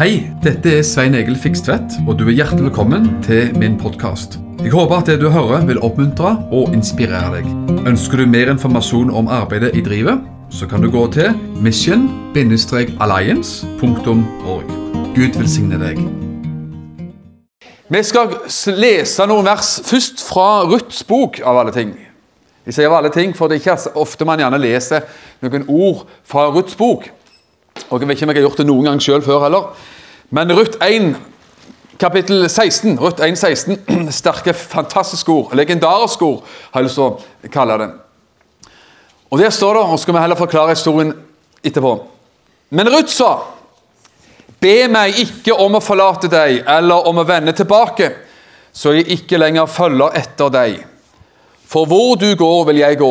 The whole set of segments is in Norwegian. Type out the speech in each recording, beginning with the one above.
Hei, dette er Svein Egil Fikstvedt, og du er hjertelig velkommen til min podkast. Jeg håper at det du hører vil oppmuntre og inspirere deg. Ønsker du mer informasjon om arbeidet i drivet, så kan du gå til mission-alliance.org. Gud velsigne deg. Vi skal lese noen vers først fra Ruths bok, av alle ting. Jeg sier av alle ting, for det er ikke ofte man gjerne leser noen ord fra Ruths bok. Og Jeg vet ikke om jeg har gjort det noen gang sjøl før heller. Men Ruth 1, kapittel 16, Ruth 1, 16, sterke, fantastiske ord, legendariske ord, har jeg lyst til å kalle det. Og Der står det, og skal vi heller forklare historien etterpå. Men Ruth sa, be meg ikke om å forlate deg eller om å vende tilbake, så jeg ikke lenger følger etter deg. For hvor du går, vil jeg gå,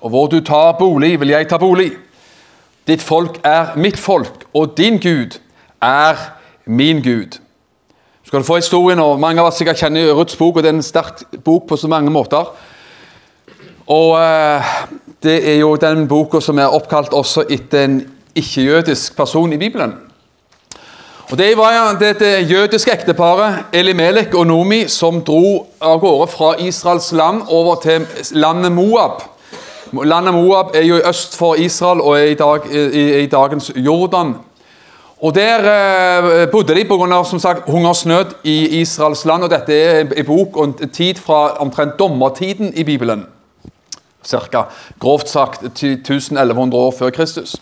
og hvor du tar bolig, vil jeg ta bolig. Ditt folk er mitt folk, og din Gud er min Gud. Så skal du få historien, og Mange av oss sikkert kjenner Ruths bok, og det er en sterk bok på så mange måter. Og eh, Det er jo den boka som er oppkalt også etter en ikke-jødisk person i Bibelen. Og Det var det jødiske ekteparet Elimelek og Nomi som dro av gårde fra Israels land over til landet Moab. Landet Moab er jo i øst for Israel og er i, dag, i, i dagens Jordan. Og Der eh, bodde de pga. hungersnød i Israels land. og Dette er en bok og en tid fra omtrent dommertiden i Bibelen. Cirka, grovt sagt 1100 år før Kristus.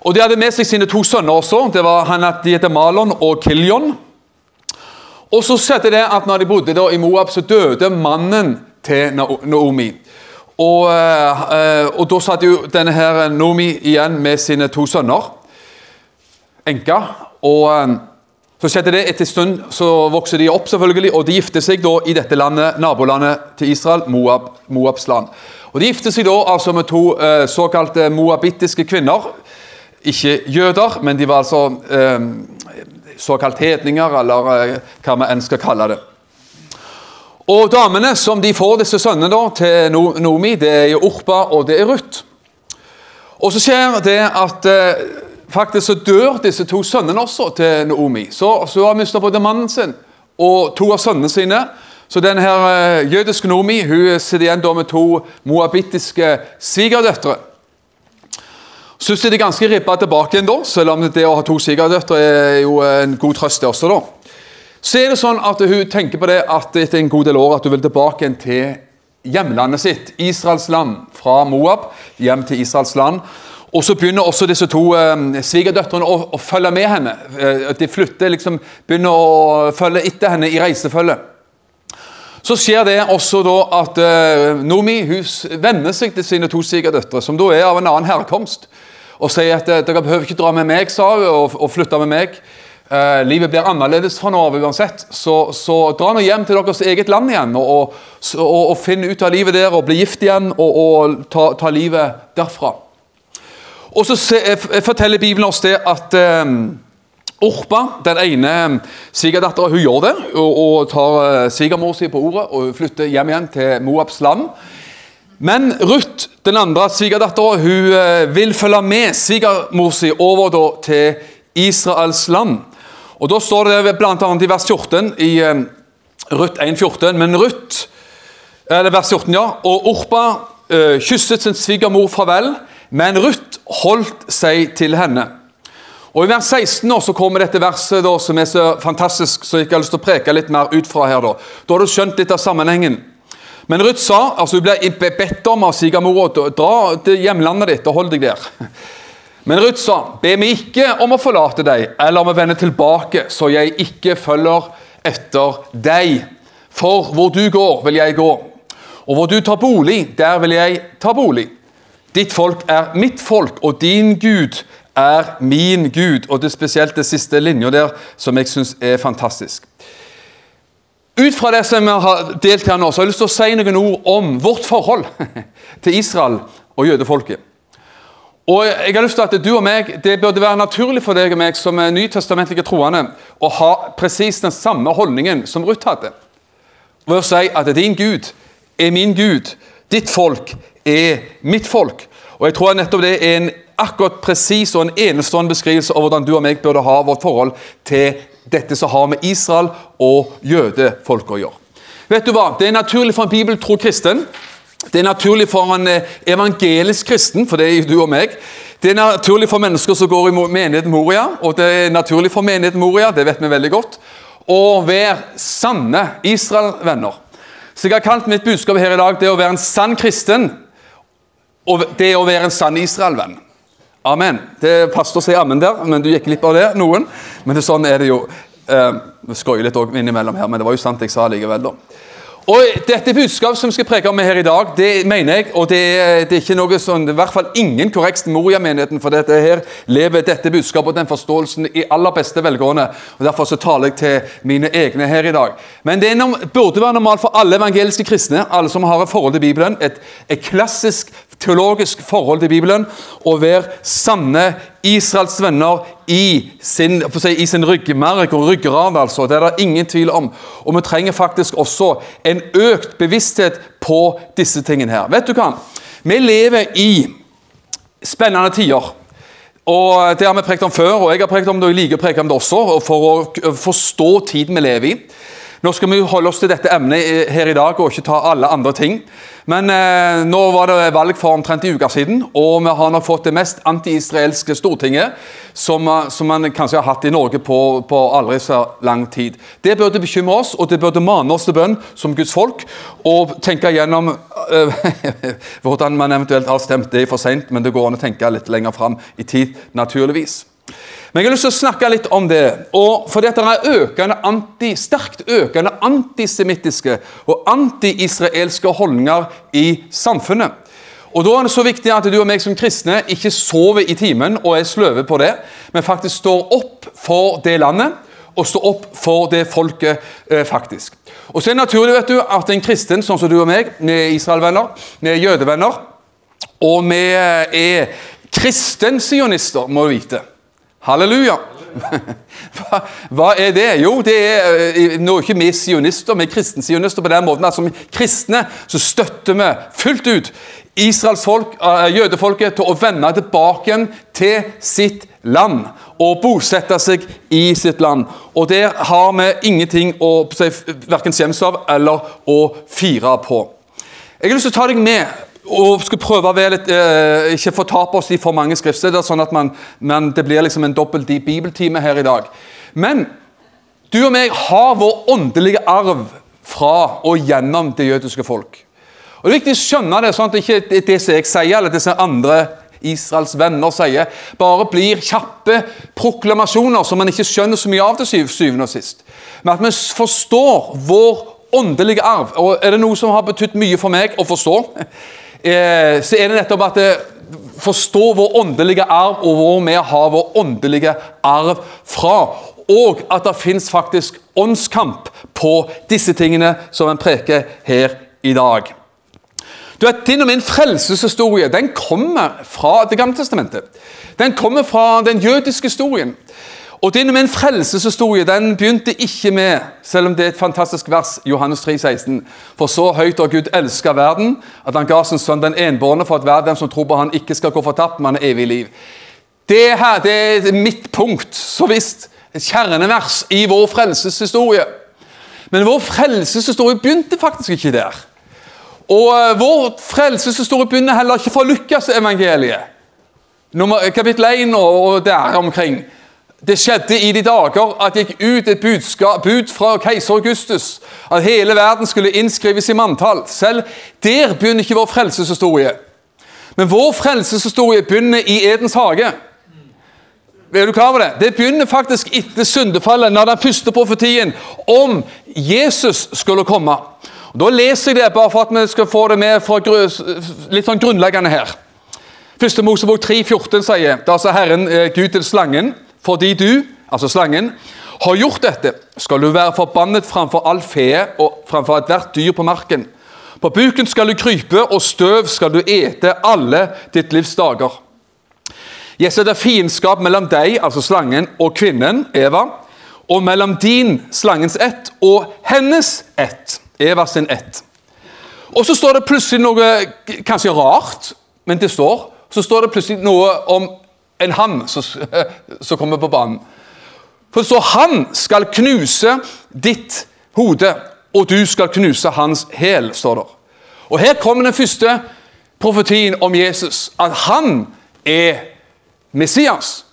Og De hadde med seg sine to sønner også. Det var han at De heter Malon og Kiljon. Og så skjedde det at når de bodde i Moab, så døde mannen til Naomi. Og, eh, og, Da satt jo denne her Nomi igjen med sine to sønner, enka. og eh, Så skjedde det etter en stund, så vokste de opp, selvfølgelig, og de gifter seg da i dette landet, nabolandet til Israel, Moab, Moabs land. Og De gifter seg da altså med to eh, såkalte moabittiske kvinner. Ikke jøder, men de var altså eh, såkalt hedninger, eller hva vi enn skal kalle det. Og damene som de får disse sønnene da, til Nomi, det er jo Orpa og det er Ruth. Og så skjer det at eh, faktisk så dør disse to sønnene også til Naomi. Så, så har mista både mannen sin og to av sønnene sine. Så denne her eh, jødiske Nomi hun sitter igjen da med to moabittiske svigerdøtre. Syns de er ganske ribba tilbake igjen, da, selv om det å ha to svigerdøtre er jo en god trøst, det også. da. Så er det sånn at hun tenker på det at etter en god del år at hun vil tilbake til hjemlandet sitt, Israels land, fra Moab hjem til Israels land. Og så begynner også disse to eh, svigerdøtrene å, å, følge med henne. Eh, de flytter, liksom, begynner å følge etter henne i reisefølge. Så skjer det også da at eh, Nomi hun venner seg til sine to svigerdøtre, som da er av en annen herkomst, og sier at eh, dere behøver ikke dra med meg sa hun, og, og flytte med meg. Uh, livet blir annerledes fra av uansett. Så, så, dra nå hjem til deres eget land igjen og, og, og finn ut av livet der og bli gift igjen og, og ta, ta, livet derfra. Og så se, eh, forteller Bibelen oss det at eh, Orpa, den ene svigerdattera, hun gjør det. Og, og tar uh, svigermor si på ordet og flytter hjem igjen til Moabs land. Men Ruth, den andre svigerdattera, hun uh, vil følge med svigermor si over da, til Israels land. Og Da står det bl.a. i vers 14 i uh, Ruth 1,14. Men Ruth, eller vers 14, ja, og Orpa uh, kysset sin svigermor farvel, men Ruth holdt seg til henne. Og I vers 16 nå, så kommer dette verset da, som er så fantastisk, så jeg har lyst til å preke litt mer ut fra her. Da Da har du skjønt litt av sammenhengen. Men Ruth sa, altså hun ble bedt om av svigermora dra til hjemlandet ditt og hold deg der. Men Ruth sa, be meg ikke om å forlate deg eller om å vende tilbake, så jeg ikke følger etter deg. For hvor du går, vil jeg gå, og hvor du tar bolig, der vil jeg ta bolig. Ditt folk er mitt folk, og din Gud er min Gud. Og det er spesielt det siste linja der som jeg syns er fantastisk. Ut fra det som vi har delt her nå, så har jeg lyst til å si noen ord om vårt forhold til Israel og jødefolket. Og jeg har lyst til at du og meg, Det burde være naturlig for deg og meg som er nytestamentlige troende å ha presis den samme holdningen som Ruth hadde. Ved å si at din Gud er min Gud, ditt folk er mitt folk. Og jeg tror nettopp det er en akkurat presis og en enestående beskrivelse av hvordan du og meg burde ha vårt forhold til dette som har med Israel og jødefolket å gjøre. Vet du hva? Det er naturlig for en bibeltro kristen. Det er naturlig for en eh, evangelisk kristen, for det er du og meg. Det er naturlig for mennesker som går i menigheten Moria, og det er naturlig for menigheten Moria, det vet vi veldig godt, å være sanne Israel-venner. Så jeg har kalt mitt budskap her i dag det å være en sann kristen, og det å være en sann Israel-venn. Amen. Det passet å si ammen der, men du gikk glipp av det, noen. Men det, sånn er det jo. Eh, skoier litt innimellom her, men det var jo sant jeg sa likevel, da. Og Dette budskapet som skal preke om her i dag, det mener jeg, og det, det er ikke noe sånn, i hvert fall ingen korrekt Moria-menigheten, for dette her lever dette budskapet og den forståelsen i aller beste velgående. og Derfor så taler jeg til mine egne her i dag. Men det burde være normalt for alle evangeliske kristne, alle som har et forhold til Bibelen, et, et klassisk teologisk forhold til Bibelen, og være sanne Israels venner i sin, si, i sin ryggmerg og ryggrad. altså. Det er det ingen tvil om. Og vi trenger faktisk også en økt bevissthet på disse tingene her. Vet du hva? Vi lever i spennende tider. Og Det har vi prekt om før, og jeg har prekt om det, og jeg liker å preke om det også, for å forstå tiden vi lever i. Nå skal vi holde oss til dette emnet her i dag og ikke ta alle andre ting. Men eh, nå var det valg for omtrent en uke siden, og vi har nok fått det mest anti-israelske stortinget som, eh, som, man kanskje har hatt i Norge på, på, aldri så lang tid. Det burde bekymre oss, og det burde mane oss til bønn som Guds folk. Og tenke gjennom øh, hvordan man eventuelt har stemt. Det er for seint, men det går an å tenke litt lenger fram i tid, naturligvis. Men jeg har lyst til å snakke litt om det. og For dette er økende anti, sterkt økende antisemittiske og anti-israelske holdninger i samfunnet. Og Da er det så viktig at du og meg som kristne ikke sover i timen og er sløve på det, men faktisk står opp for det landet og står opp for det folket eh, faktisk. Og så er det naturlig vet du, at en kristen sånn som du og meg, vi er Israel-venner, vi er jødevenner, og vi er kristensionister, må du vite. Halleluja! Hva, hva, er det? Jo, det er nå er ikke vi sionister, vi er kristensionister på den måten at som kristne så støtter vi fullt ut Israels folk, eh, jødefolket til å vende tilbake igjen til sitt land og bosette seg i sitt land. Og der har vi ingenting å verken skjemmes av eller å fire på. Jeg har lyst til å ta deg med og skal prøve å litt, eh, ikke fortape oss i for mange skriftsteder, sånn at man, man, det blir liksom en dobbel bibeltime her i dag. Men du og meg har vår åndelige arv fra og gjennom det jødiske folk. Og Det er viktig å skjønne det, sånn at det ikke det som jeg sier, eller det som andre Israels venner sier, bare blir kjappe proklamasjoner som man ikke skjønner så mye av til syvende og sist. Men at vi forstår vår åndelige arv. Og er det noe som har betydd mye for meg å forstå, eh, så er det nettopp at det, forstå vår åndelige arv, og hvor vi har vår åndelige arv fra. Og at det fins faktisk åndskamp på disse tingene som en preker her i dag. Du vet, Din og min frelseshistorie den kommer fra Det gamle testamentet. Den kommer fra den jødiske historien. Og denne min frelseshistorie den begynte ikke med, selv om det er et fantastisk vers, Johannes 3, 16. For så høyt har Gud elska verden, at han ga sin sønn den enbårne for at hver den som tror på han ikke skal gå fortapt, men har evig liv. Det her det er mitt punkt, så visst. Et kjernevers i vår frelseshistorie. Men vår frelseshistorie begynte faktisk ikke der. Og uh, vår frelseshistorie begynner heller ikke fra Lukas-evangeliet. Kapittel 1 og, og der omkring. Det skjedde i de dager at det gikk ut et budskap, bud fra keiser Augustus at hele verden skulle innskrives i manntall. Selv der begynner ikke vår frelseshistorie. Men vår frelseshistorie begynner i Edens hage. Er du klar over det? Det begynner faktisk etter syndefallet, når den første profetien om Jesus skulle komme. Og da leser jeg det bare for at vi skal få det med fra litt sånn grunnleggende her. Første Mosebok 3,14 sier da sa Herren eh, Gud til slangen fordi du, altså slangen, har gjort dette, skal du være forbannet framfor all fe og framfor ethvert dyr på marken. På buken skal du krype, og støv skal du ete alle ditt livs dager. Jeg setter fiendskap mellom deg, altså slangen, og kvinnen, Eva, og mellom din, slangens ett, og hennes ett, Eva sin ett. Og så står det plutselig noe kanskje rart, men det står så står det plutselig noe om en han som kommer på banen. For så han skal knuse ditt hode, og du skal knuse hans hæl, står det. Og her kommer den første profetien om Jesus, at han er Messias.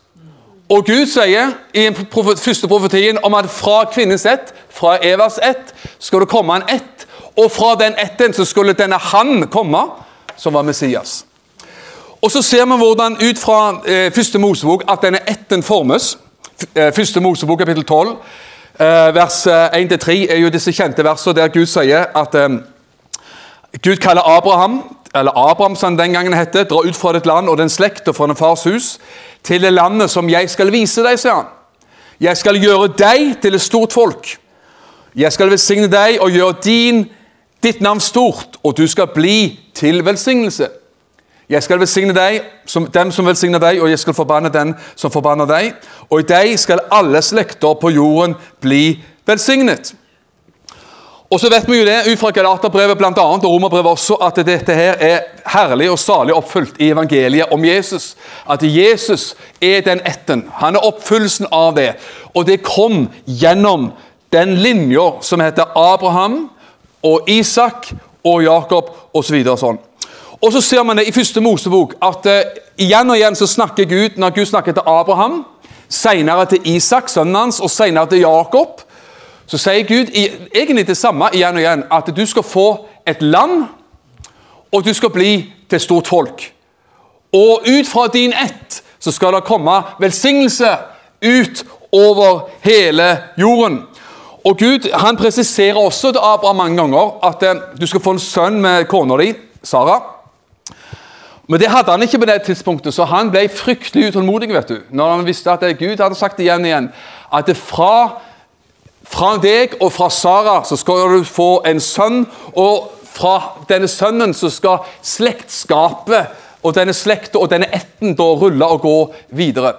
Og Gud sier i den første profetien om at fra kvinnens ett, fra Evas ett, skal det komme en ett. Og fra den etten så skulle denne han komme, som var Messias. Og så ser vi hvordan ut fra eh, første Mosebok at denne etten formes. Eh, første Mosebok kapittel 12, eh, vers 1-3 eh, er jo disse kjente versene der Gud sier at eh, Gud kaller Abraham, eller Abraham som den gangen het, dra ut fra ditt land og den slekt og fra din fars hus, til det landet som jeg skal vise deg, sier han. Jeg skal gjøre deg til et stort folk. Jeg skal velsigne deg og gjøre din, ditt navn stort, og du skal bli til velsignelse. Jeg skal velsigne deg, som, dem som velsigner deg, og jeg skal forbanne den som forbanner deg. Og i deg skal alle slekter på jorden bli velsignet. Og så vet vi jo det ut fra Galaterbrevet blant annet, og Romerbrevet også, at dette her er herlig og salig oppfylt i evangeliet om Jesus. At Jesus er den etten. Han er oppfyllelsen av det. Og det kom gjennom den linja som heter Abraham og Isak og Jakob osv. Så sånn. Og så ser man det i første Mosebok at uh, igjen og igjen så snakker Gud når Gud snakker til Abraham, senere til Isak, sønnen hans, og senere til Jakob. Så sier Gud egentlig det samme igjen og igjen, at du skal få et land, og du skal bli til stort folk. Og ut fra din ett så skal det komme velsignelse ut over hele jorden. Og Gud han presiserer også til Abraham mange ganger at eh, du skal få en sønn med kona di, Sara. Men det hadde han ikke på det tidspunktet, så han ble fryktelig utålmodig. vet du, Når han visste at Gud hadde sagt det igjen og igjen, at fra, fra deg og fra Sara så skal du få en sønn, og fra denne sønnen så skal slektskapet og denne slekta og denne ætten da rulle og gå videre.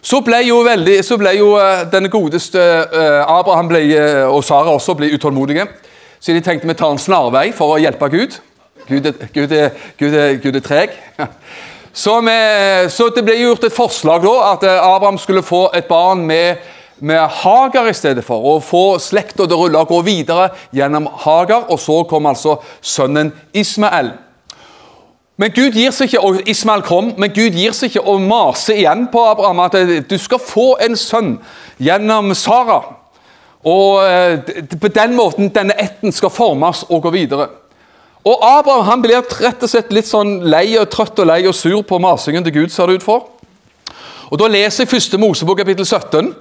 Så ble jo, veldig, så ble jo uh, denne godeste uh, Abraham ble, uh, og Sara også ble utålmodige. Så de tenkte vi tar en snarvei for å hjelpe Gud. Gud er, Gud er, Gud er, Gud er treg. Så, med, så, det ble gjort et forslag da, at eh, Abraham skulle få et barn med, med Hagar i stedet for. Og få slekta til å rulle og gå videre gjennom Hagar. Og så kom altså sønnen Ismael. Men Gud gir seg ikke, og Ismael kom, men Gud gir seg ikke og maser igjen på Abraham at eh, du skal få en sønn gjennom Sara. Og eh, på den måten denne ætten skal formes og gå videre. Og Abraham han blir rett og slett litt sånn lei og trøtt og lei og sur på masingen til Gud. ser det ut for. Og Da leser jeg første Mosebok kapittel 17,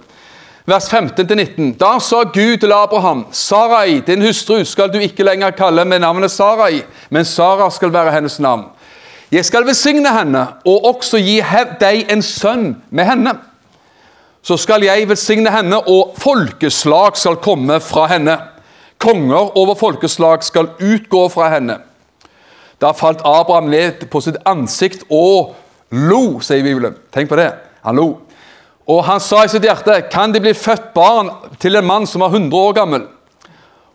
vers 15-19. Da sa Gud til Abraham, Sarai, din hustru, skal du ikke lenger kalle med navnet Sarai, men Sara skal være hennes navn. Jeg skal velsigne henne og også gi deg en sønn med henne. Så skal jeg velsigne henne, og folkeslag skal komme fra henne. Konger over folkeslag skal utgå fra henne. Da falt Abraham ned på sitt ansikt og lo, sier Bibelen. Tenk på det. Han lo. Og han sa i sitt hjerte, kan det bli født barn til en mann som er 100 år gammel?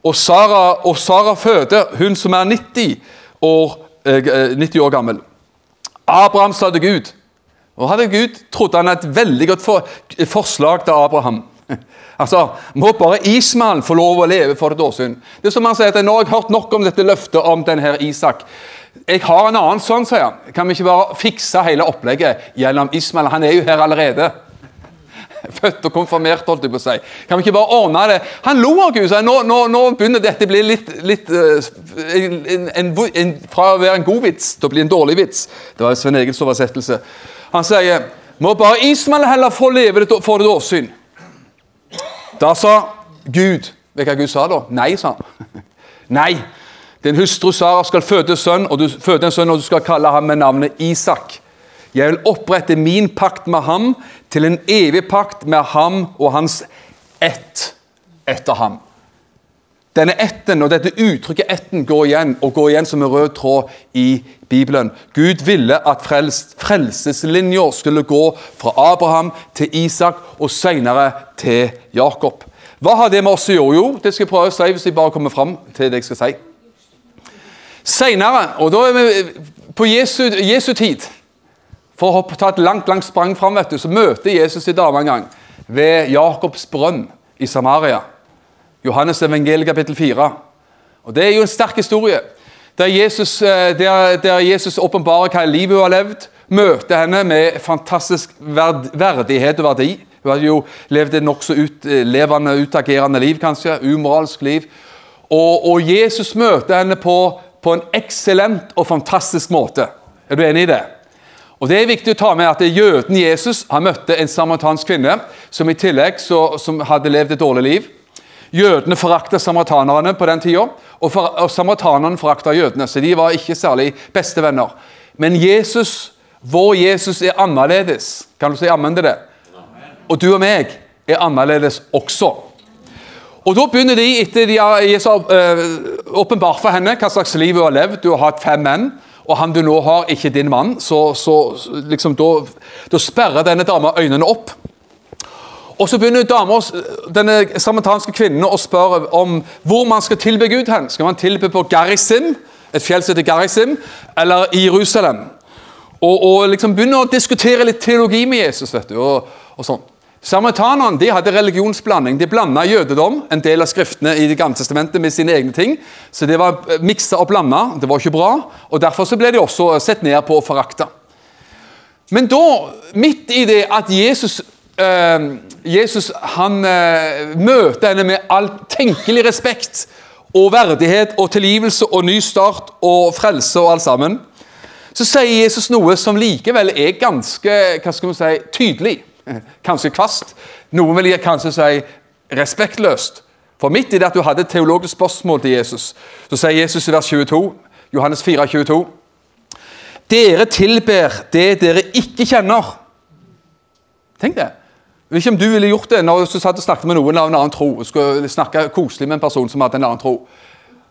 Og Sara, og Sara føder hun som er 90 år, eh, 90 år gammel. Abraham sa til Gud. Og hadde Gud trodde han et veldig godt for, forslag til Abraham. Altså, Må bare Ismael få lov å leve for et åsyn? Det er som han sier at Nå har jeg hørt nok om dette løftet om denne Isak. Jeg har en annen sønn, sier han. Kan vi ikke bare fikse hele opplegget gjennom Ismael? Han er jo her allerede. Født og konfirmert, holdt jeg på å si. Kan vi ikke bare ordne det? Han lo av Gud. Nå, nå, nå, begynner dette å bli litt, litt uh, en, en, en, Fra å være en god vits til å bli en dårlig vits. Det var Svein Egils oversettelse. Han sier må bare Ismael heller få leve for et åsyn. Da sa Gud Vet du hva Gud sa da? Nei, sa han. Nei. Din hustru Sara skal føde, sønn, og du, føde en sønn, og du skal kalle ham med navnet Isak. Jeg vil opprette min pakt med ham til en evig pakt med ham og hans ett etter ham. Denne etten og dette uttrykket 'etten' går igjen og går igjen som en rød tråd i Bibelen. Gud ville at frels, frelseslinja skulle gå fra Abraham til Isak og senere til Jakob. Hva har det med oss å gjøre? Jo, det skal jeg prøve å si hvis jeg bare kommer fram til det jeg skal si. Senere, og da er vi på Jesu, Jesu tid For å ta et langt langt sprang fram, vet du, så møter Jesus en dame en gang ved Jakobs brønn i Samaria. Johannes evangeliet kapittel 4. Og Det er jo en sterk historie. Der Jesus, eh, der, der Jesus åpenbarer hva livet hun har levd, møter henne med fantastisk verd, verdighet og verdi. Hun hadde jo levd et nokså ut, eh, utagerende liv, kanskje. Umoralsk liv. Og, og Jesus møter henne på, på en eksellent og fantastisk måte. Er du enig i det? Og Det er viktig å ta med at jøden Jesus han møtte en samaritansk kvinne som i tillegg så, som hadde levd et dårlig liv. Jødene forakta samaritanerne på den tida, og, for, og samaritanerne forakta jødene. Så de var ikke særlig bestevenner. Men Jesus, vår Jesus, er annerledes. Kan du si ammen til det? Og du og meg er annerledes også. Og Da begynner de, etter de har har åpenbart for henne hva slags liv hun har levd Du har hatt fem menn, og han du nå har, ikke din mann. Så, så liksom, da, da sperrer denne dama øynene opp. Og Så begynner damer, denne samaritanske kvinnen å spørre om hvor man skal tilbe Gud. hen. Skal man tilbe på Garisim, et fjell som heter Garisim, eller i Jerusalem? Og, og liksom begynner å diskutere litt teologi med Jesus. vet du, og, og sånn. Samaritanerne de hadde religionsblanding. De blanda jødedom, en del av skriftene i Det gamle testamentet, med sine egne ting. Så det var miksa og blanda. Det var ikke bra. og Derfor så ble de også sett ned på og forakta. Men da, midt i det at Jesus eh, Jesus han eh, møter henne med all tenkelig respekt og verdighet og tilgivelse og ny start og frelse og alt sammen, så sier Jesus noe som likevel er ganske hva skal man si, tydelig. Kanskje kvast. Noen vil kanskje si respektløst. For midt i det at du hadde et teologisk spørsmål til Jesus, så sier Jesus i vers 22, Johannes 4, 22, Dere tilber det dere ikke kjenner. Tenk det. Jeg vet ikke om du ville gjort det når du satt og snakket med noen av en annen tro. skulle snakke koselig med en person som hadde en annen tro.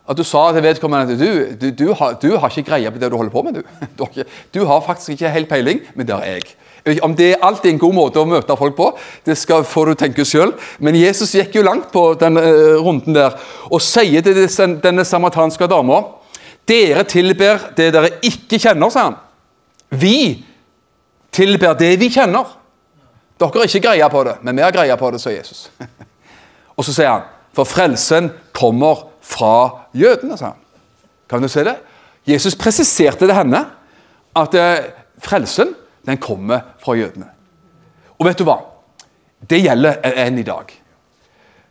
At du sa til vedkommende at du, du, du, har, du har ikke greie på det du holder på med. Du. Har, du har faktisk ikke helt peiling, men det har jeg. Om det er alltid en god måte å møte folk på, det skal, får du tenke sjøl. Men Jesus gikk jo langt på den uh, runden der og sier til denne samaritanske dama Dere tilber det dere ikke kjenner, sa han. Vi tilber det vi kjenner. Dere har ikke greie på det, men vi har greie på det, sa Jesus. og så sier han, for frelsen kommer fra jødene, sa han. Kan du se det? Jesus presiserte det henne, at eh, frelsen den kommer fra jødene. Og vet du hva? Det gjelder enn i dag.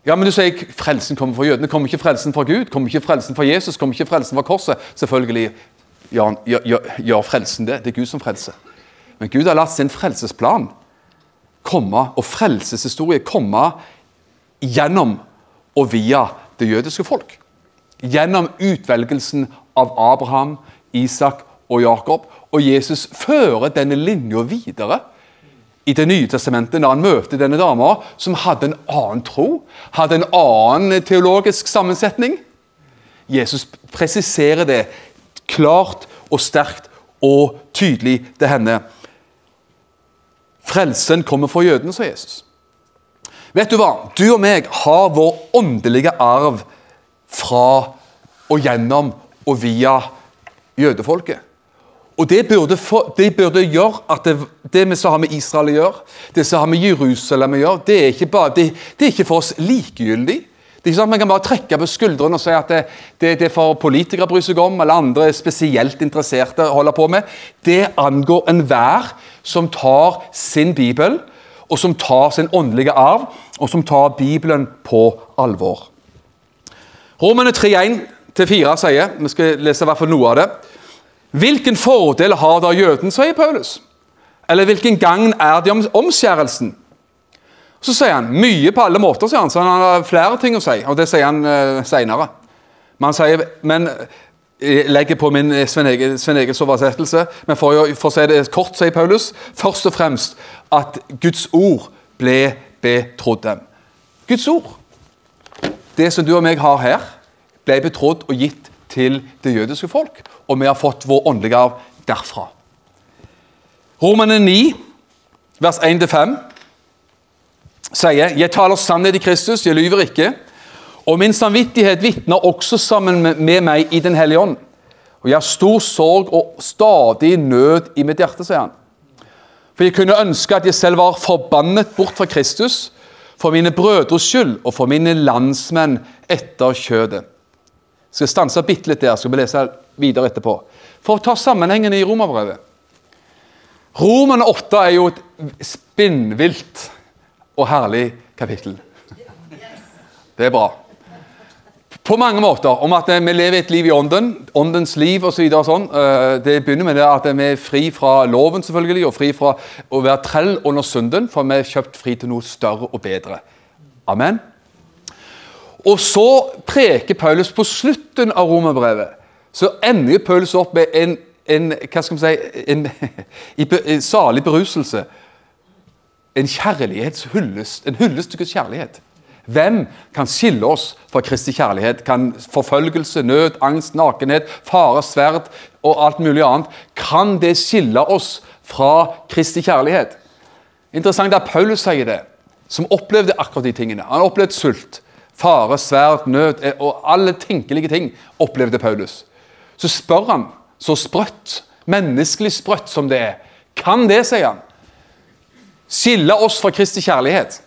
Ja, men du sier frelsen kommer fra jødene. Kommer ikke frelsen fra Gud? Kommer ikke frelsen fra Jesus? Kommer ikke frelsen fra korset? Selvfølgelig gjør, ja, ja, ja, frelsen det. Det er Gud som frelser. Men Gud har latt sin frelsesplan komme, og frelseshistorie komme gjennom og via det jødiske folk. Gjennom utvelgelsen av Abraham, Isak og Jakob. Og Jesus fører denne linja videre i Det nye testamentet når han møter denne dama som hadde en annen tro, hadde en annen teologisk sammensetning. Jesus presiserer det klart og sterkt og tydelig til henne. Frelsen kommer fra jødene, sa Jesus. Vet du hva? Du og meg har vår åndelige arv fra og gjennom og via jødefolket. Og det burde, for, det burde gjøre at det, det vi som har med Israel å gjøre, det som har med Jerusalem å gjøre, det er ikke, bare, det, det er ikke for oss likegyldig. Det er ikke sånn at Man kan bare trekke på skuldrene og si at det, det, det for politikere bry seg om, eller andre spesielt interesserte å holde på med. Det angår enhver som tar sin bibel, og som tar sin åndelige arv, og som tar Bibelen på alvor. Romerne 3.1-4 sier, vi skal lese i hvert fall noe av det Hvilken fordel har da jøden, sier Paulus? Eller hvilken gagn er det om omskjærelsen? Så sier han mye på alle måter, sier han, så han har flere ting å si. og Det sier han uh, seinere. Men jeg legger på min Sven Egils oversettelse, men for å, for å si det kort, sier Paulus, først og fremst at Guds ord ble betrodd dem. Guds ord, det som du og meg har her, ble betrodd og gitt til det jødiske folk, og vi har fått vår åndelige arv derfra. Romerne 9, vers 1-5 sier Jeg taler sannhet i Kristus, jeg lyver ikke. Og min samvittighet vitner også sammen med meg i Den hellige ånd. Og jeg har stor sorg og stadig nød i mitt hjerte, sier han. For jeg kunne ønske at jeg selv var forbannet bort fra Kristus, for mine brødres skyld og for mine landsmenn etter kjødet. Jeg skal stanse bitte litt der, skal vi lese videre etterpå. For å ta sammenhengene i Romerbrevet. Romerne 8 er jo et spinnvilt og herlig kapittel. Det er bra. På mange måter. Om at vi lever et liv i ånden. Åndens liv osv. Så sånn. Eh, det begynner med det at vi er fri fra loven selvfølgelig, og fri fra å være trell under synden, for vi er kjøpt fri til noe større og bedre. Amen. Og så preker Paulus på slutten av romerbrevet. Så ender Paulus opp med en, en hva skal vi si, en, en salig beruselse. En kjærlighetshyllest. En hyllest til Guds kjærlighet. Hvem kan skille oss fra Kristi kjærlighet? Kan forfølgelse, nød, angst, nakenhet, fare, sverd og alt mulig annet Kan det skille oss fra Kristi kjærlighet? Interessant at Paulus sier det, som opplevde akkurat de tingene. Han opplevde sult, fare, sverd, nød eh, og alle tenkelige ting opplevde Paulus. Så spør han, så sprøtt, menneskelig sprøtt som det er, kan det, sier han, skille oss fra Kristi kjærlighet?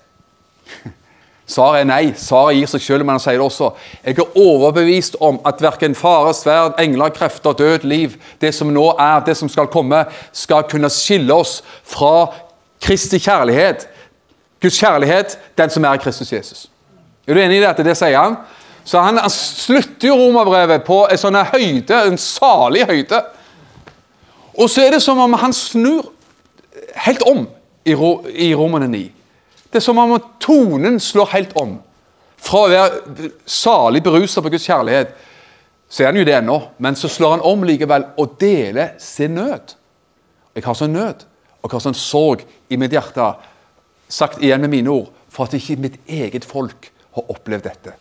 Svaret er nei. Svaret gir seg selv, men han sier det også. Jeg er overbevist om at verken fare, sverd, engler, krefter, død, liv, det som nå er, det som skal komme, skal kunne skille oss fra Kristi kjærlighet. Guds kjærlighet, den som er i Kristus Jesus. Er du enig i dette? Det sier han. Så han, han slutter jo romerbrevet på en sånn høyde, en salig høyde. Og så er det som om han snur helt om i, i Romerne 9. Det er som om tonen slår helt om. Fra å være salig berusa på Guds kjærlighet, så er han jo det ennå, men så slår han om likevel og deler sin nød. Jeg har sånn nød og jeg har sånn sorg i mitt hjerte, sagt igjen med mine ord, for at ikke mitt eget folk har opplevd dette.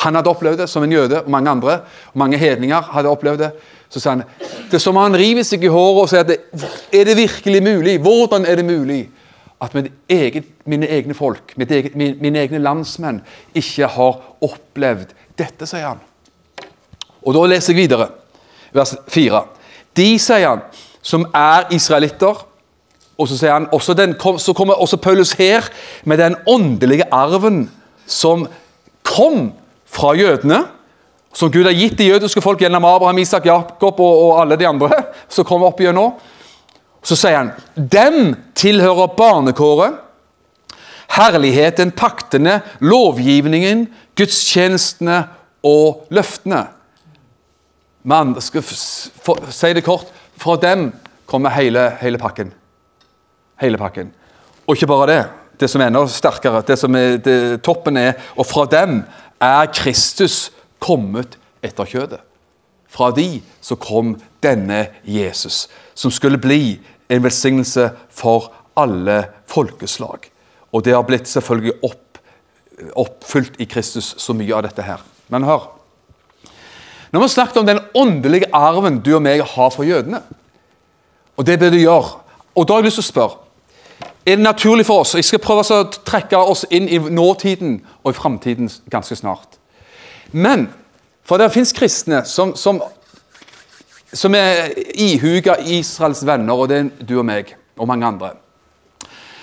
Han hadde opplevd det som en jøde, og mange andre, og mange hedninger hadde opplevd det. Så sa han det er som om han river seg i håret og sier at er det virkelig mulig? Hvordan er det mulig? At eget, mine egne folk, eget, mine, mine, egne landsmenn, ikke har opplevd dette, sier han. Og Da leser jeg videre, vers 4. De, sier han, som er israelitter og Så sier han, også den, så kommer også Paulus her med den åndelige arven som kom fra jødene. Som Gud har gitt de jødiske folk gjennom Abraham, Isak, Jakob og, og alle de andre som kommer opp igjennom. Så sier han dem tilhører barnekåret, herligheten, paktene, lovgivningen, gudstjenestene og løftene. Men skal si det kort fra dem kommer hele, hele pakken. Hele pakken. Og ikke bare det. Det som er enda sterkere, det som er det, toppen er Og fra dem er Kristus kommet etter kjødet. Fra de så kom denne Jesus, som skulle bli en velsignelse for alle folkeslag. Og det har blitt selvfølgelig opp, oppfylt i Kristus, så mye av dette her. Men hør. Nå har vi snakket om den åndelige arven du og meg har for jødene. Og det bør du gjøre. Og da har jeg lyst til å spørre Er det naturlig for oss Jeg skal prøve å trekke oss inn i nåtiden og i framtiden ganske snart. Men for det fins kristne som, som som er ihuga Israels venner, og det er du og meg og mange andre.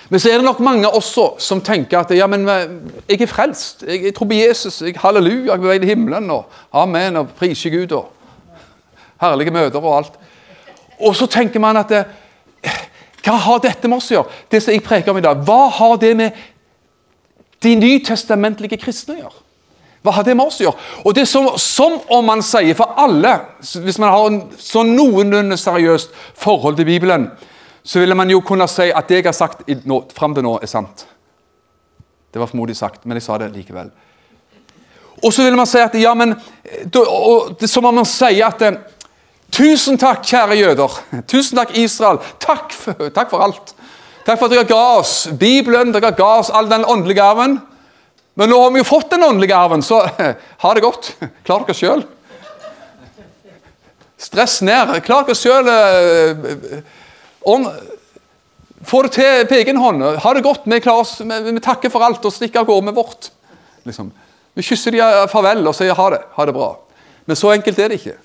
Men så er det nok mange også som tenker at ja, men jeg er frelst. Jeg, jeg tror på Jesus. Jeg, halleluja, jeg er på vei til himmelen. og Amen, og priser Gud. og Herlige møter og alt. Og så tenker man at Hva har dette med oss å gjøre? Det som jeg preker om i dag, Hva har det med de nytestamentlige kristne å gjøre? Hva har det med oss å gjøre? Og det er som, som om man sier for alle Hvis man har en sånn noenlunde seriøst forhold til Bibelen, så ville man jo kunne si at det jeg har sagt nå, fram til nå, er sant. Det var formodig sagt, men jeg sa det likevel. Og så ville man si at ja, men som om man sier at Tusen takk, kjære jøder. Tusen takk, Israel. Takk for, takk for alt. Takk for at dere ga oss Bibelen, dere ga oss all den åndelige arven. Men nå har vi jo fått den åndelige arven, så ha det godt. Klar dere sjøl. Stress ned. Klar dere sjøl. Eh, få det til på egen hånd. Ha det godt. Vi, oss, vi, takker for alt og stikker av gårde med vårt. Liksom. Vi kysser de farvel og sier ha det. Ha det bra. Men så enkelt er det ikke.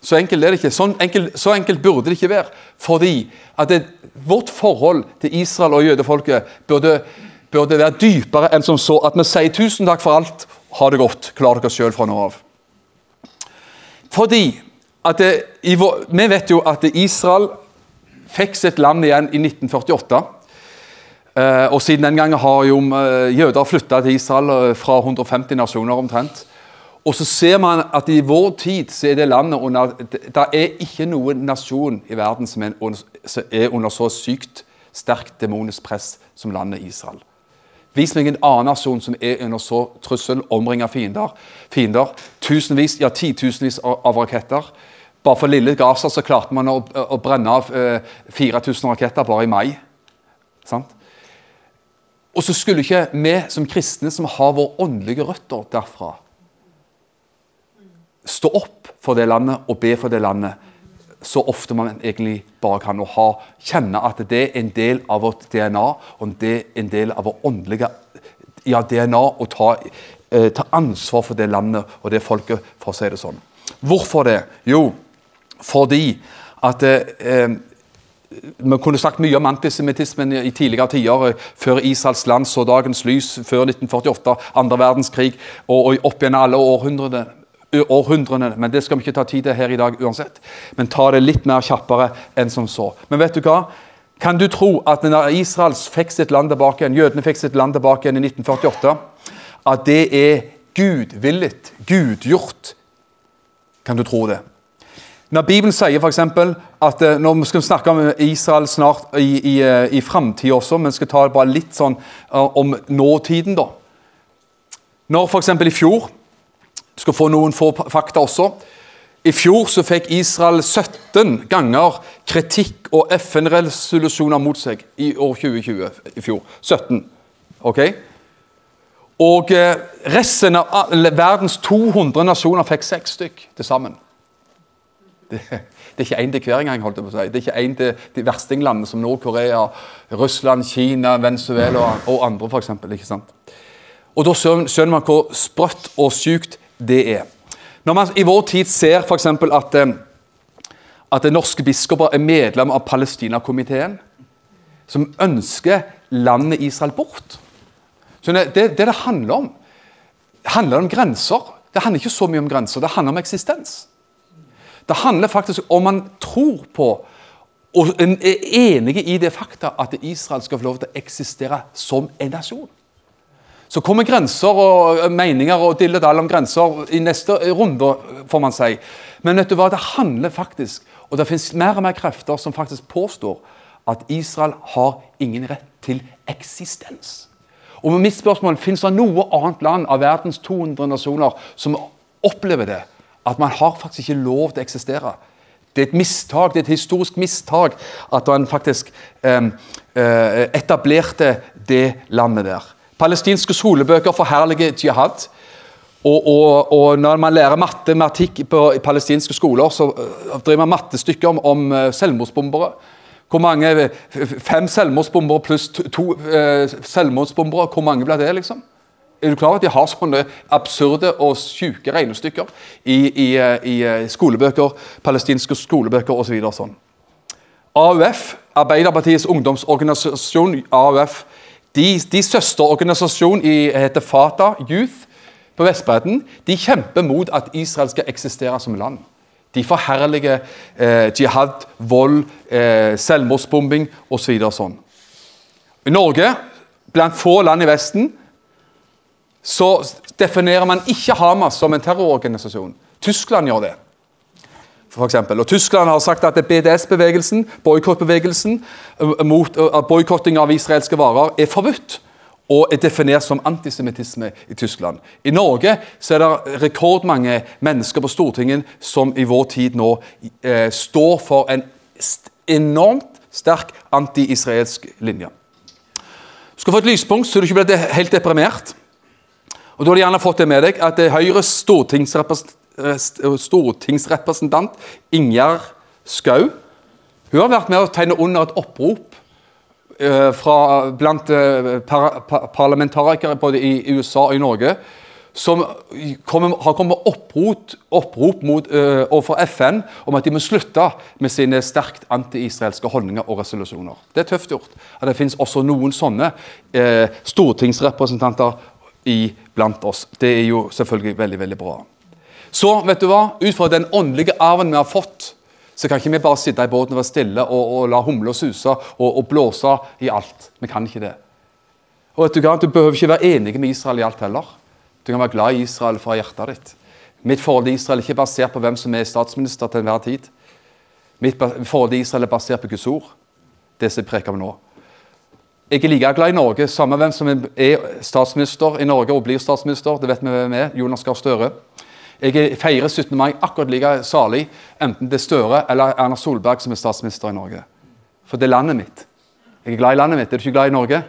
Så enkelt er det ikke. Sånn enkelt, så enkelt burde det ikke være. Fordi at det, vårt forhold til Israel og jødefolket burde, burde være dypere enn som så at vi sier tusen takk for alt, ha det godt, klar dere sjøl fra nå av. Fordi at det, vår, Vi vet jo at Israel fikk sitt land igjen i 1948. Eh, og Siden den gangen har jo eh, jøder flytta til Israel eh, fra 150 nasjoner omtrent. Og så ser man at i vår tid så er det landet under Det er ikke noen nasjon i verden som er, under så sykt sterkt demonisk press som landet Israel. Vis meg en annen nasjon som er under så trussel, omringa fiender. fiender. Tusenvis, ja titusenvis av raketter. Bare for lille Gaza så klarte man å, å brenne av eh, 4000 raketter bare i mai. Sant? Og så skulle ikke vi som kristne, som har våre åndelige røtter derfra, stå opp for det landet og be for det landet så ofte man egentlig bare kan. Ha, kjenne at det er en del av vårt DNA og det er en del av vårt åndelige ja, DNA å ta, eh, ta, ansvar for det landet og det folket, for å si det sånn. Hvorfor det? Jo, fordi at eh, vi kunne sagt mye om antisemittismen i tidligere tider, før Israels land så dagens lys, før 1948, andre verdenskrig og, og opp gjennom alle århundrene århundrene, men det skal vi ikke ta tid til her i dag uansett. Men ta det litt mer kjappere enn som så. Men vet du hva? Kan du tro at når Israel fikk sitt land tilbake igjen, jødene fikk sitt land tilbake igjen i 1948, at det er gudvillet, gudgjort? Kan du tro det? Når Bibelen sier f.eks. at eh, når vi skal snakke om Israel snart i, i, eh, i framtida også, men skal ta det bare litt sånn uh, om nåtiden, da. Når f.eks. i fjor du skal få noen få fakta også. I fjor så fikk Israel 17 ganger kritikk og FN-resolusjoner mot seg i år 2020. i fjor. 17. Ok? Og eh, resten av verdens 200 nasjoner fikk seks stykk til sammen. Det, det er ikke én til hver engang. holdt jeg på å si. Det er ikke én til de verstinglandene som Nord-Korea, Russland, Kina, Venezuela og andre, f.eks. Og da skjønner man hvor sprøtt og sykt det er. Når man i vår tid ser f.eks. at, at at norske biskoper er medlem av Palestinakomiteen, som ønsker landet Israel bort Så det, det, det handler om, handler om grenser. Det handler ikke så mye om grenser, det handler om eksistens. Det handler faktisk om man tror på og er enige i det fakta at Israel skal få lov til å eksistere som en nasjon. Så kommer grenser og eh, meninger og dilledall om grenser i neste runde, får man si. Men vet du hva, det handler faktisk Og det finnes mer og mer krefter som faktisk påstår at Israel har ingen rett til eksistens. Og med mitt spørsmål, Fins det noe annet land av verdens 200 nasjoner som opplever det? At man har faktisk ikke lov til å eksistere. Det er et mistak, det er et historisk mistak at man faktisk eh, etablerte det landet der. Palestinske skolebøker forherliger jihad. Og, og, og, når man lærer matematikk på palestinske skoler, så uh, driver man mattestykker om, om uh, selvmordsbombere. Hvor mange, Fem selvmordsbombere pluss to, to eh, selvmordsbombere, hvor mange blir det? liksom? Er du klar over at de har sånne absurde og syke regnestykker i, i, i skolebøker, palestinske skolebøker osv.? Så sånn. AUF, Arbeiderpartiets ungdomsorganisasjon, AUF, de, de søsterorganisasjonen heter Fata Youth på Vestbredden. De kjemper mot at Israel skal eksistere som land. De forherliger eh, jihad, vold, eh, selvmordsbombing osv. Så sånn. I Norge, blant få land i Vesten, så definerer man ikke Hamas som en terrororganisasjon. Tyskland gjør det for eksempel. Og Tyskland har sagt at BDS-bevegelsen, boikottbevegelsen, eh, uh, boikotting av israelske varer, er forbudt. Og er definert som antisemittisme i Tyskland. I Norge så er det rekordmange mennesker på Stortinget som i vår tid nå eh, står for en enormt sterk anti-israelsk linje. Skal få et lyspunkt, så du ikke blir helt deprimert. Og Da har de gjerne fått det med deg at Høyres stortingsrepresentant stortingsrepresentant Ingjerd Skau. Hun har vært med å tegne under et opprop eh, fra, blant eh, par, par, parlamentarikere både i USA og i Norge som kommer, har kommet med opprop, opprop mot, uh, overfor FN om at de må slutte med sine sterkt anti-israelske holdninger og resolusjoner. Det er tøft gjort. At det finnes også noen sånne stortingsrepresentanter blant oss. Det er jo selvfølgelig veldig, veldig bra. Så vet du hva? ut fra den åndelige arven vi har fått, så kan ikke vi bare sitte i båten og være stille og, og la humla suse og, og, blåse i alt. Vi kan ikke det. Og vet Du hva? Du behøver ikke være enig med Israel i alt heller. Du kan være glad i Israel fra hjertet ditt. Mitt forhold til Israel er ikke basert på hvem som er statsminister til enhver tid. Mitt forhold til Israel er basert på Guds ord. Det som jeg preker om nå. Jeg er like glad i Norge, samme hvem som er statsminister i Norge og blir statsminister. Det vet vi hvem er. Jonas Gahr Støre. Jeg feirer 17. mai akkurat like salig enten det er Støre eller Erna Solberg som er statsminister i Norge. For det er landet mitt. Jeg er glad i landet mitt. Er du ikke glad i Norge?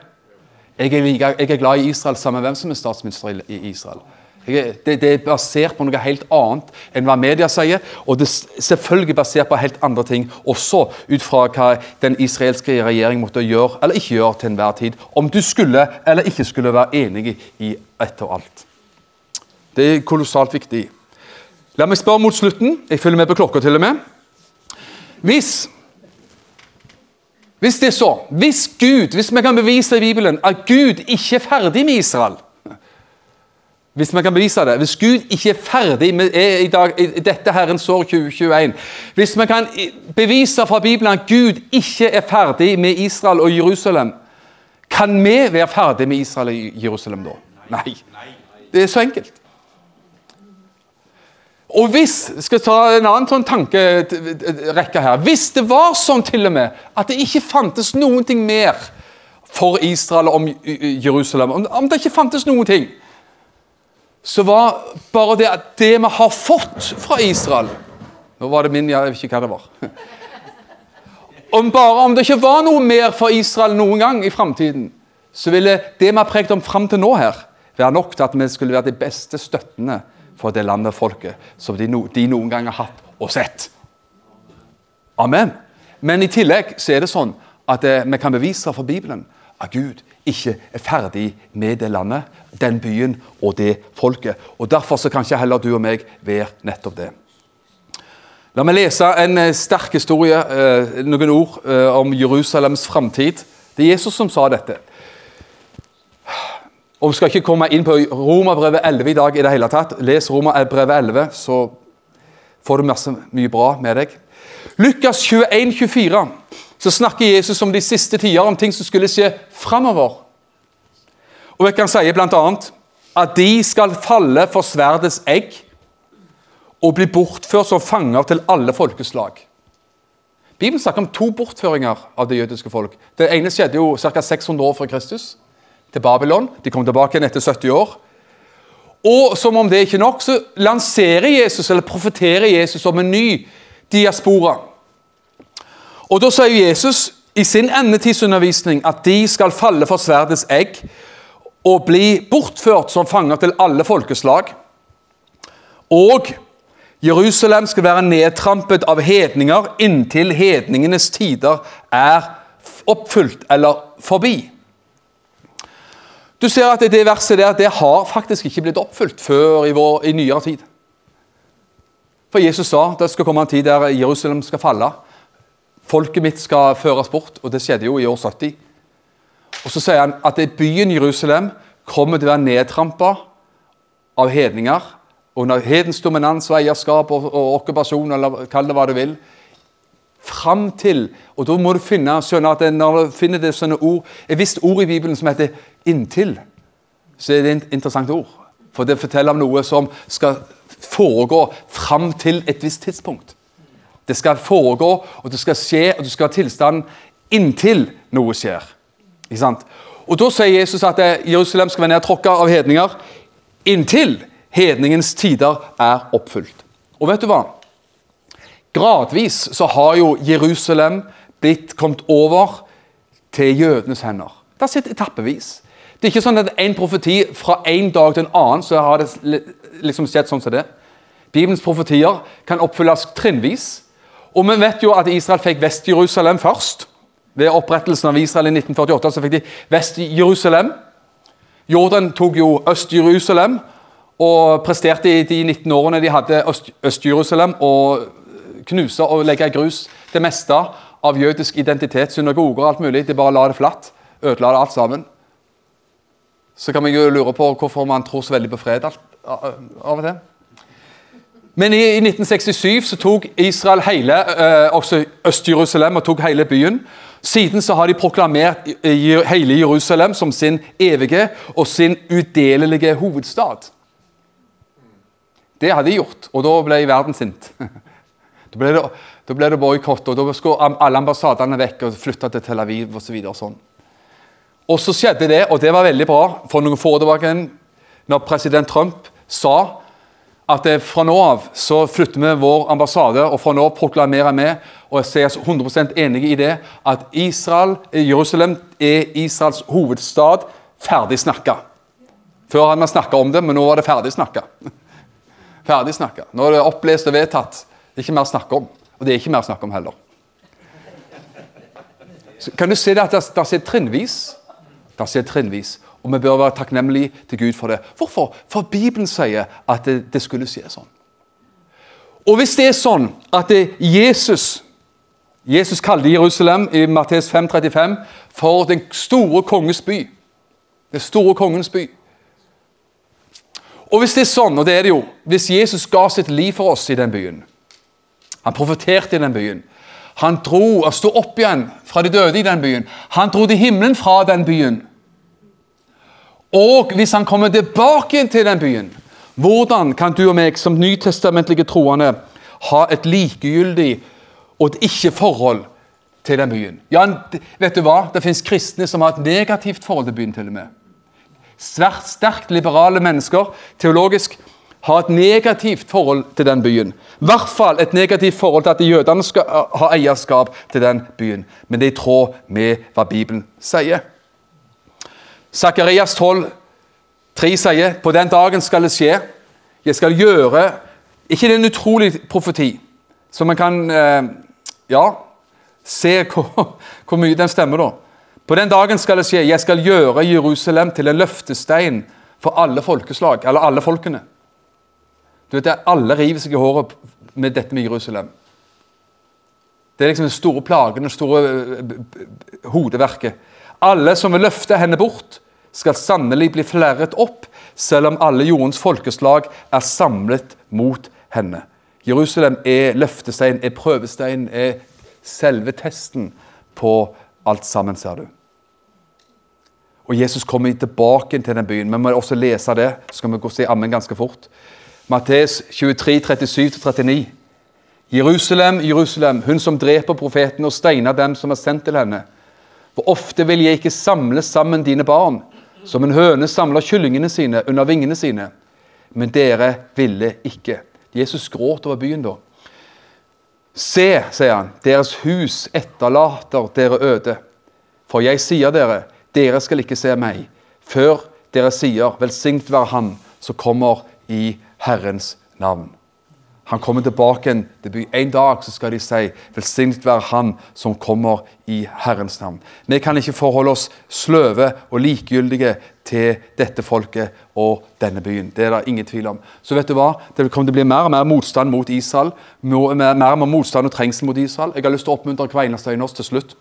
Jeg er, like, jeg er glad i Israel sammen med hvem som er statsminister i Israel. Jeg, det, det, er basert på noe helt annet enn hva media sier. Og det er selvfølgelig basert på helt andre ting, også ut fra hva den israelske regjeringen måtte gjøre eller ikke gjøre til enhver tid. Om du skulle eller ikke skulle være enig i ett og alt. Det er kolossalt viktig. La meg spørre mot slutten. Jeg følger med på klokka til og med. Hvis hvis det er så, hvis Gud, hvis vi kan bevise i Bibelen at Gud ikke er ferdig med Israel Hvis vi kan bevise det, hvis Gud ikke er ferdig med er i dag, i dette Herrens år 2021 Hvis vi kan bevise fra Bibelen at Gud ikke er ferdig med Israel og Jerusalem, kan vi være ferdig med Israel og Jerusalem da? Nei. Det er så enkelt. Og hvis skal ta en annen sånn tankerekke her, hvis det var sånn til og med at det ikke fantes noen ting mer for Israel om Jerusalem, om det ikke fantes noen ting, så var bare det at det vi har fått fra Israel Nå var det min, jeg vet ikke hva det var. Om bare om det ikke var noe mer for Israel noen gang i framtiden, så ville det vi har prekt om fram til nå her, være nok til at vi skulle være de beste støttende for det landet og folket som de, no, de noen gang har hatt og sett. Amen. Men i tillegg så er det sånn at eh, vi kan bevise for Bibelen at Gud ikke er ferdig med det landet, den byen og det folket. Og Derfor så kan ikke heller du og meg være nettopp det. La meg lese en eh, sterk historie, eh, noen ord, eh, om Jerusalems framtid. Det er Jesus som sa dette. Og Vi skal ikke komme inn på Romerbrevet 11 i dag i det hele tatt. Les Romerbrevet 11, så får du masse, mye bra med deg. Lukas 21, 24, så snakker Jesus om de siste tider, om ting som skulle skje framover. Og jeg kan si bl.a. at de skal falle for sverdets egg og bli bortført som fanger til alle folkeslag. Bibelen snakker om to bortføringer av det jødiske folk. Det ene skjedde jo ca. 600 år før Kristus til Babylon. De kom tilbake igjen etter 70 år. Og som om det ikke er nok, så lanserer Jesus, eller profeterer Jesus om en ny diaspora. Og Da sier Jesus i sin endetidsundervisning at de skal falle for sverdets egg og bli bortført som fanger til alle folkeslag. Og Jerusalem skal være nedtrampet av hedninger inntil hedningenes tider er oppfylt eller forbi. Du ser at det verset der det har faktisk ikke blitt oppfylt før i, vår, i nyere tid. For Jesus sa det skal komme en tid der Jerusalem skal falle. Folket mitt skal føres bort, og det skjedde jo i år 70. Og Så sier han at byen Jerusalem kommer til å være nedtrampa av hedninger. Under hedens dominans og eierskap og, og okkupasjon, eller kall det hva du vil fram til Og da må du finne skjønne at når du finner det sånne ord, et visst ord i Bibelen som heter 'inntil', så er det et interessant ord. For det forteller om noe som skal foregå fram til et visst tidspunkt. Det skal foregå, og det skal skje, og du skal ha tilstand inntil noe skjer. Ikke sant? Og Da sier Jesus at eh, Jerusalem skal være nedtråkka av hedninger inntil hedningens tider er oppfylt. Og vet du hva? Gradvis så har jo Jerusalem blitt kommet over til jødenes hender. Det har sett etappevis. Det er ikke sånn at en profeti fra en dag til en annen så har det liksom skjedd sånn som det. Bibelens profetier kan oppfylles trinnvis. Og vi vet jo at Israel fikk Vest-Jerusalem først. Ved opprettelsen av Israel i 1948 så fikk de Vest-Jerusalem. Jordan tok jo Øst-Jerusalem. og presterte i de 19 årene de hadde Øst- Øst-Jerusalem, å knuse og legge i grus det meste av jødisk identitet, synagoger og alt mulig. De bare la det flatt. Ødela det alt sammen. Så kan man jo lure på hvorfor man tror så veldig på fred alt, av og til. Men i, i 1967 så tok Israel hele, eh, også Øst-Jerusalem og tok hele byen. Siden så har de proklamert hele Jerusalem som sin evige og sin udelelige hovedstad. Det hadde de gjort, og da ble verden sint. Da ble det, da ble det boikott, og da skulle alle ambassadene vekk og flytte til Tel Aviv osv. Og, så sånn. og så skjedde det, og det var veldig bra, for noen få år tilbake, når president Trump sa at eh, fra nå av så flytter vi vår ambassade, og fra nå av proklamerer vi, og jeg ser 100% enig i det, at Israel, eh, Jerusalem er Israels hovedstad. Ferdig snakka. Før hadde man snakka om det, men nå var det ferdig snakka. Ferdig snakka. Nå er det opplest og vedtatt. Det er ikke mer å snakke om. Og det er ikke mer å snakke om heller. Så kan du se det at det, ser trinnvis? Det ser trinnvis. Og vi bør være takknemlige til Gud for det. Hvorfor? For Bibelen sier at det, det skulle skje sånn. Og hvis det er sånn at det, Jesus Jesus kalte Jerusalem i Mattes 5,35 for den store konges by. Den store kongens by. Og hvis det er sånn, og det er det jo, hvis Jesus ga sitt liv for oss i den byen Han profeterte i den byen. Han dro og sto opp igjen fra de døde i den byen. Han dro til himmelen fra den byen. Og hvis han kommer tilbake til den byen, hvordan kan du og meg som nytestamentlige troende ha et likegyldig og et ikke-forhold til den byen? Ja, vet du hva? Det fins kristne som har et negativt forhold til byen. til og med. Svært sterkt liberale mennesker teologisk har et negativt forhold til den byen. I hvert fall et negativt forhold til at jødene skal ha eierskap til den byen. Men det er i tråd med hva Bibelen sier. Sakarias 12, 3 sier på den dagen skal det skje. Jeg skal gjøre Ikke det er en utrolig profeti, så man kan eh, ja, se hvor, hvor mye den stemmer, da. På den dagen skal det skje. Jeg skal gjøre Jerusalem til en løftestein for alle folkeslag, eller alle folkene. Du vet, Alle river seg i håret med dette med Jerusalem. Det er liksom den store plagen, det store eh, hodeverket. Alle som vil løfte henne bort, skal sannelig bli flerret opp, selv om alle jordens folkeslag er samlet mot henne. Jerusalem er løftestein, er prøvestein, er selve testen på alt sammen, ser du. Og Jesus kommer tilbake til den byen. Vi må også lese det, så skal vi gå og si ammen ganske fort. Matteus 23, 37-39. Jerusalem, Jerusalem, hun som dreper profeten og steiner dem som er sendt til henne. Hvor ofte vil jeg ikke samle sammen dine barn, som en høne samler kyllingene sine under vingene sine? Men dere ville ikke. Jesus gråt over byen da. Se, sier han, deres hus etterlater dere øde. For jeg sier dere, dere skal ikke se meg, før dere sier, velsignet være Han som kommer i Herrens navn. Han kommer tilbake til byen. En dag så skal de si, velsignet være Han som kommer i Herrens navn. Vi kan ikke forholde oss sløve og likegyldige til dette folket og denne byen. Det er det ingen tvil om. Så vet du hva? Det kommer til å bli mer og mer motstand mot Israel. Mer og mer motstand og trengsel mot Israel. Jeg har lyst til å oppmuntre hver eneste en av oss til slutt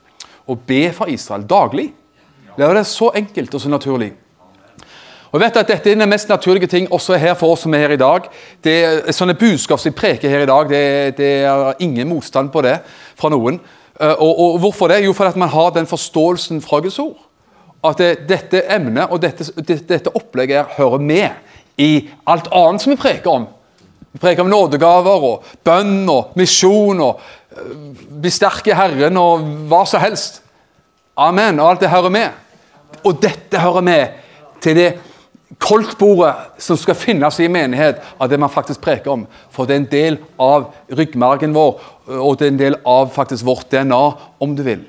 å be for Israel daglig. Det er så enkelt og så naturlig. Og vet at Dette er den mest naturlige ting også her for oss som er her i dag. Det er Sånne budskap som jeg preker her i dag, det, det er ingen motstand på det fra noen. Eh, Og, og Hvorfor det? Jo, fordi man har den forståelsen fra Guds ord. At det, dette emnet og dette, det, dette opplegget her hører med i alt annet som vi preker om. Vi preker om nådegaver og bønn og misjon og eh, bli sterk i Herren og hva som helst. Amen. Og alt det hører med. Og dette hører med til det koltbordet som skal finnes i menighet, av det man faktisk preker om. For det er en del av ryggmargen vår, og det er en del av faktisk vårt DNA, om du vil.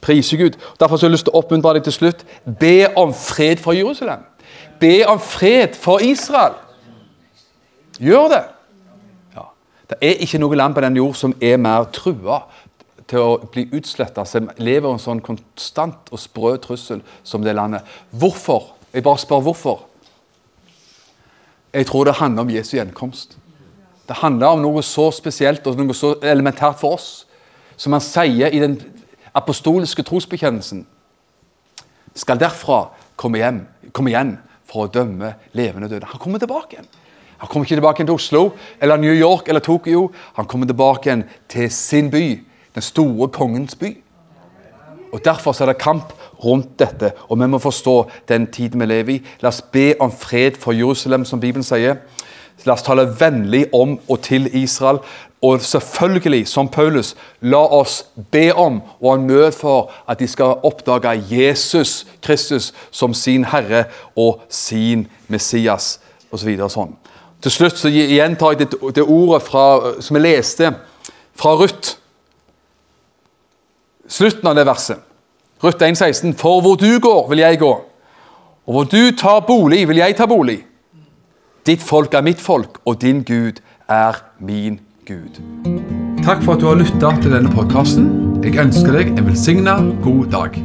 Prise Gud. Derfor har jeg lyst til å oppmuntre deg til slutt. Be om fred for Jerusalem. Be om fred for Israel. Gjør det. Ja. Det er ikke noe land på den jord som er mer trua til å bli utsletta, som lever en sånn konstant og sprø trussel som det landet. Hvorfor? Jeg bare spør hvorfor. Jeg tror det handler om Jesu gjenkomst. Det handler om noe så spesielt og noe så elementært for oss, som han sier i den apostoliske trosbekjennelsen. Skal derfra komme, hjem, komme igjen for å dømme levende døde. Han kommer tilbake igjen. Han kommer ikke tilbake igjen til Oslo eller New York eller Tokyo. Han kommer tilbake igjen til sin by, den store kongens by. Og Derfor er det kamp rundt dette, og vi må forstå den tiden vi lever i. La oss be om fred for Jerusalem, som Bibelen sier. La oss tale vennlig om og til Israel. Og selvfølgelig, som Paulus, la oss be om og ha nød for at de skal oppdage Jesus Kristus som sin Herre og sin Messias osv. Så sånn. Til slutt så gjentar jeg det, det ordet fra, som jeg leste fra Ruth. Slutten av det verset. Ruth 1,16. For hvor du går, vil jeg gå. Og hvor du tar bolig, vil jeg ta bolig. Ditt folk er mitt folk, og din Gud er min Gud. Takk for at du har lytta til denne podkasten. Jeg ønsker deg en velsigna god dag.